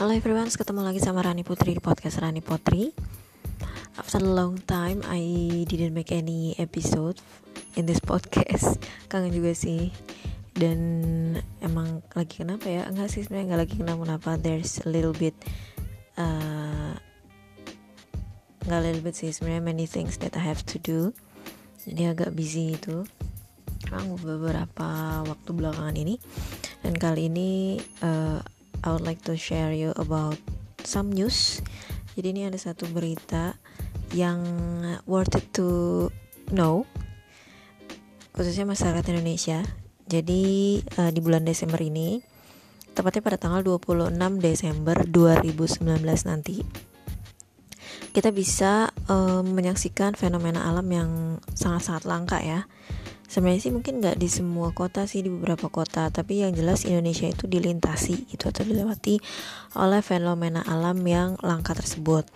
Halo everyone, ketemu lagi sama Rani Putri di podcast Rani Putri. After a long time, I didn't make any episode in this podcast. Kangen juga sih. Dan emang lagi kenapa ya? Enggak sih sebenarnya enggak lagi kenapa-napa. There's a little bit uh, enggak little bit sih sebenarnya many things that I have to do. Jadi agak busy itu. Emang beberapa waktu belakangan ini. Dan kali ini uh, I would like to share you about some news. Jadi ini ada satu berita yang worth it to know khususnya masyarakat Indonesia. Jadi uh, di bulan Desember ini tepatnya pada tanggal 26 Desember 2019 nanti kita bisa uh, menyaksikan fenomena alam yang sangat-sangat langka ya sebenarnya sih mungkin nggak di semua kota sih di beberapa kota tapi yang jelas Indonesia itu dilintasi gitu atau dilewati oleh fenomena alam yang langka tersebut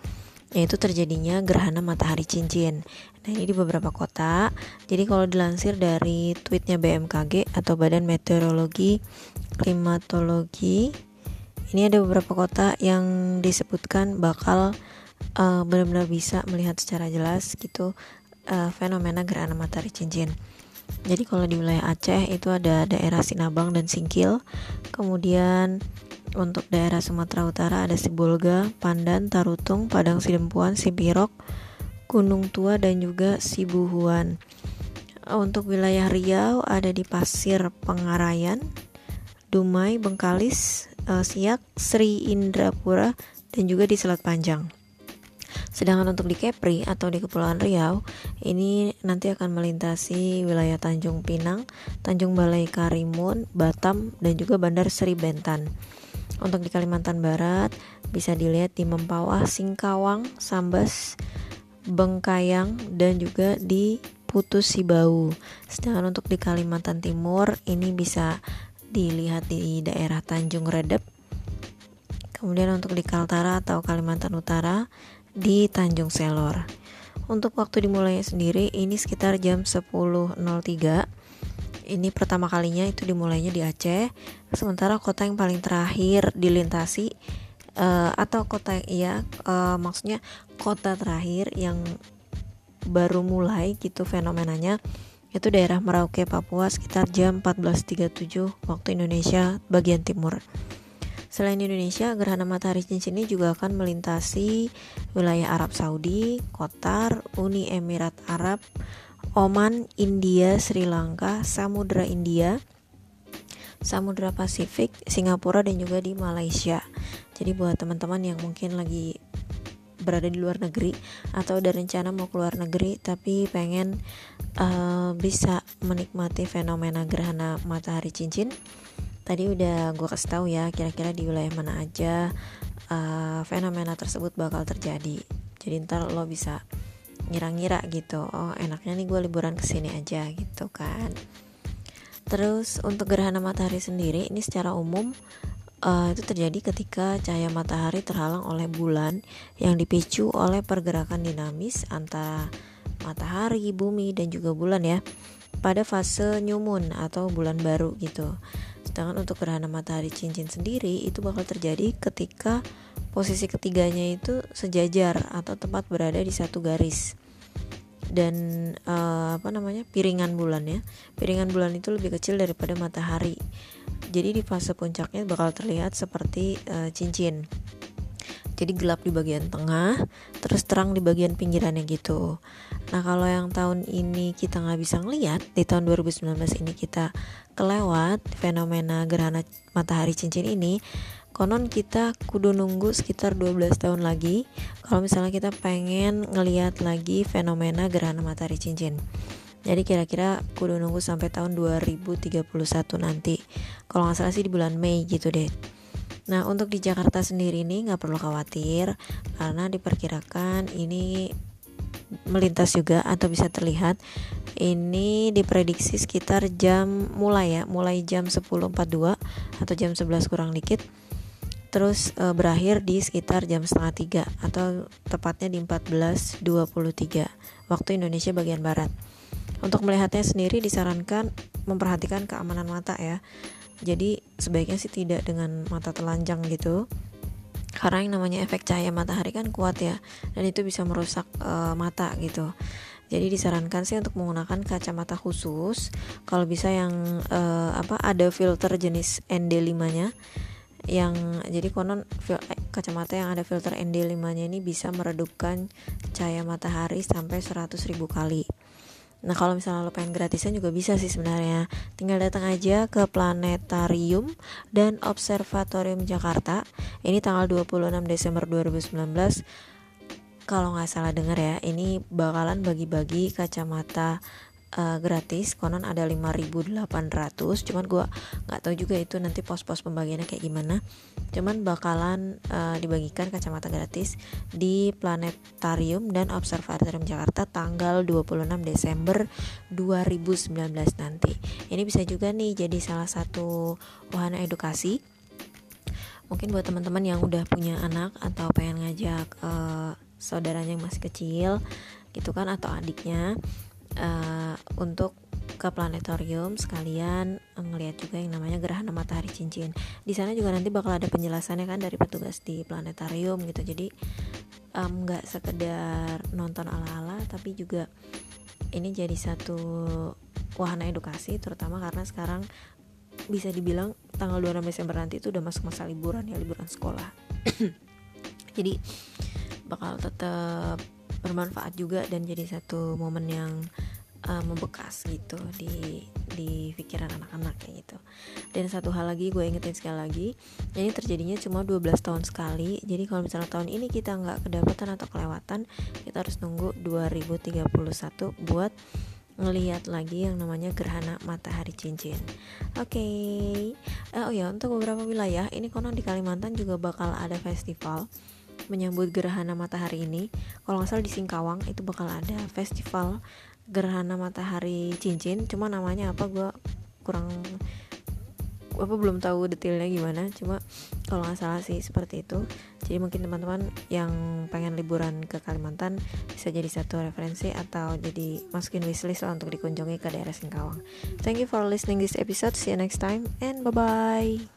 yaitu terjadinya gerhana matahari cincin. Nah ini di beberapa kota. Jadi kalau dilansir dari tweetnya BMKG atau Badan Meteorologi Klimatologi, ini ada beberapa kota yang disebutkan bakal uh, benar-benar bisa melihat secara jelas gitu uh, fenomena gerhana matahari cincin. Jadi kalau di wilayah Aceh itu ada daerah Sinabang dan Singkil. Kemudian untuk daerah Sumatera Utara ada Sibolga, Pandan, Tarutung, Padang Sidempuan, Sibirok, Gunung Tua dan juga Sibuhuan. Untuk wilayah Riau ada di Pasir Pengarayan, Dumai, Bengkalis, eh, Siak, Sri Indrapura dan juga di Selat Panjang. Sedangkan untuk di Kepri atau di Kepulauan Riau, ini nanti akan melintasi wilayah Tanjung Pinang, Tanjung Balai Karimun, Batam, dan juga Bandar Seri Bentan. Untuk di Kalimantan Barat, bisa dilihat di Mempawah, Singkawang, Sambas, Bengkayang, dan juga di Putus Sibau. Sedangkan untuk di Kalimantan Timur, ini bisa dilihat di daerah Tanjung Redep. Kemudian untuk di Kaltara atau Kalimantan Utara, di Tanjung Selor. Untuk waktu dimulainya sendiri ini sekitar jam 10.03. Ini pertama kalinya itu dimulainya di Aceh. Sementara kota yang paling terakhir dilintasi uh, atau kota ya uh, maksudnya kota terakhir yang baru mulai gitu fenomenanya itu daerah Merauke Papua sekitar jam 14.37 waktu Indonesia bagian timur. Selain Indonesia, gerhana matahari cincin ini juga akan melintasi wilayah Arab Saudi, Qatar, Uni Emirat Arab, Oman, India, Sri Lanka, Samudra India, Samudra Pasifik, Singapura dan juga di Malaysia. Jadi buat teman-teman yang mungkin lagi berada di luar negeri atau ada rencana mau keluar negeri tapi pengen uh, bisa menikmati fenomena gerhana matahari cincin tadi udah gue kasih tahu ya kira-kira di wilayah mana aja uh, fenomena tersebut bakal terjadi jadi ntar lo bisa ngira-ngira gitu oh enaknya nih gue liburan ke sini aja gitu kan terus untuk gerhana matahari sendiri ini secara umum uh, itu terjadi ketika cahaya matahari terhalang oleh bulan yang dipicu oleh pergerakan dinamis antara matahari, bumi dan juga bulan ya pada fase moon atau bulan baru gitu. Sedangkan untuk gerhana matahari cincin sendiri itu bakal terjadi ketika posisi ketiganya itu sejajar atau tepat berada di satu garis. Dan uh, apa namanya piringan bulan ya. Piringan bulan itu lebih kecil daripada matahari. Jadi di fase puncaknya bakal terlihat seperti uh, cincin jadi gelap di bagian tengah terus terang di bagian pinggirannya gitu. Nah kalau yang tahun ini kita nggak bisa ngeliat di tahun 2019 ini kita kelewat fenomena gerhana matahari cincin ini konon kita kudu nunggu sekitar 12 tahun lagi kalau misalnya kita pengen ngeliat lagi fenomena gerhana matahari cincin. Jadi kira-kira kudu nunggu sampai tahun 2031 nanti. Kalau nggak salah sih di bulan Mei gitu deh Nah untuk di Jakarta sendiri ini nggak perlu khawatir karena diperkirakan ini melintas juga atau bisa terlihat ini diprediksi sekitar jam mulai ya mulai jam 10.42 atau jam 11 kurang dikit terus e, berakhir di sekitar jam setengah tiga atau tepatnya di 14.23 waktu Indonesia bagian barat. Untuk melihatnya sendiri disarankan memperhatikan keamanan mata ya jadi sebaiknya sih tidak dengan mata telanjang gitu. Karena yang namanya efek cahaya matahari kan kuat ya dan itu bisa merusak uh, mata gitu. Jadi disarankan sih untuk menggunakan kacamata khusus. Kalau bisa yang uh, apa ada filter jenis ND5 nya yang jadi konon kacamata yang ada filter ND5 nya ini bisa meredupkan cahaya matahari sampai 100.000 kali Nah kalau misalnya lo pengen gratisan juga bisa sih sebenarnya. Tinggal datang aja ke Planetarium dan Observatorium Jakarta. Ini tanggal 26 Desember 2019 Kalau nggak salah denger ya Ini bakalan bagi-bagi kacamata uh, gratis konon ada 5800 cuman gue nggak tahu juga itu nanti pos-pos pembagiannya kayak gimana. Cuman bakalan uh, dibagikan kacamata gratis di planetarium dan observatorium Jakarta tanggal 26 Desember 2019 nanti. Ini bisa juga nih jadi salah satu wahana edukasi. Mungkin buat teman-teman yang udah punya anak atau pengen ngajak uh, saudaranya yang masih kecil gitu kan atau adiknya uh, untuk ke planetarium sekalian ngelihat juga yang namanya gerhana matahari cincin. Di sana juga nanti bakal ada penjelasannya kan dari petugas di planetarium gitu. Jadi nggak um, sekedar nonton ala-ala tapi juga ini jadi satu wahana edukasi terutama karena sekarang bisa dibilang tanggal 26 Desember nanti itu udah masuk masa liburan ya liburan sekolah. jadi bakal tetap bermanfaat juga dan jadi satu momen yang uh, membekas gitu di di pikiran anak-anak kayak gitu. Dan satu hal lagi gue ingetin sekali lagi, ini terjadinya cuma 12 tahun sekali. Jadi kalau misalnya tahun ini kita nggak kedapatan atau kelewatan, kita harus nunggu 2031 buat ngelihat lagi yang namanya gerhana matahari cincin. Oke, okay. uh, oh ya untuk beberapa wilayah ini konon di Kalimantan juga bakal ada festival menyambut gerhana matahari ini kalau nggak salah di Singkawang itu bakal ada festival gerhana matahari cincin. Cuma namanya apa gue kurang apa belum tahu detailnya gimana. Cuma kalau nggak salah sih seperti itu. Jadi mungkin teman-teman yang pengen liburan ke Kalimantan bisa jadi satu referensi atau jadi masukin wishlist lah untuk dikunjungi ke daerah Singkawang. Thank you for listening this episode. See you next time and bye bye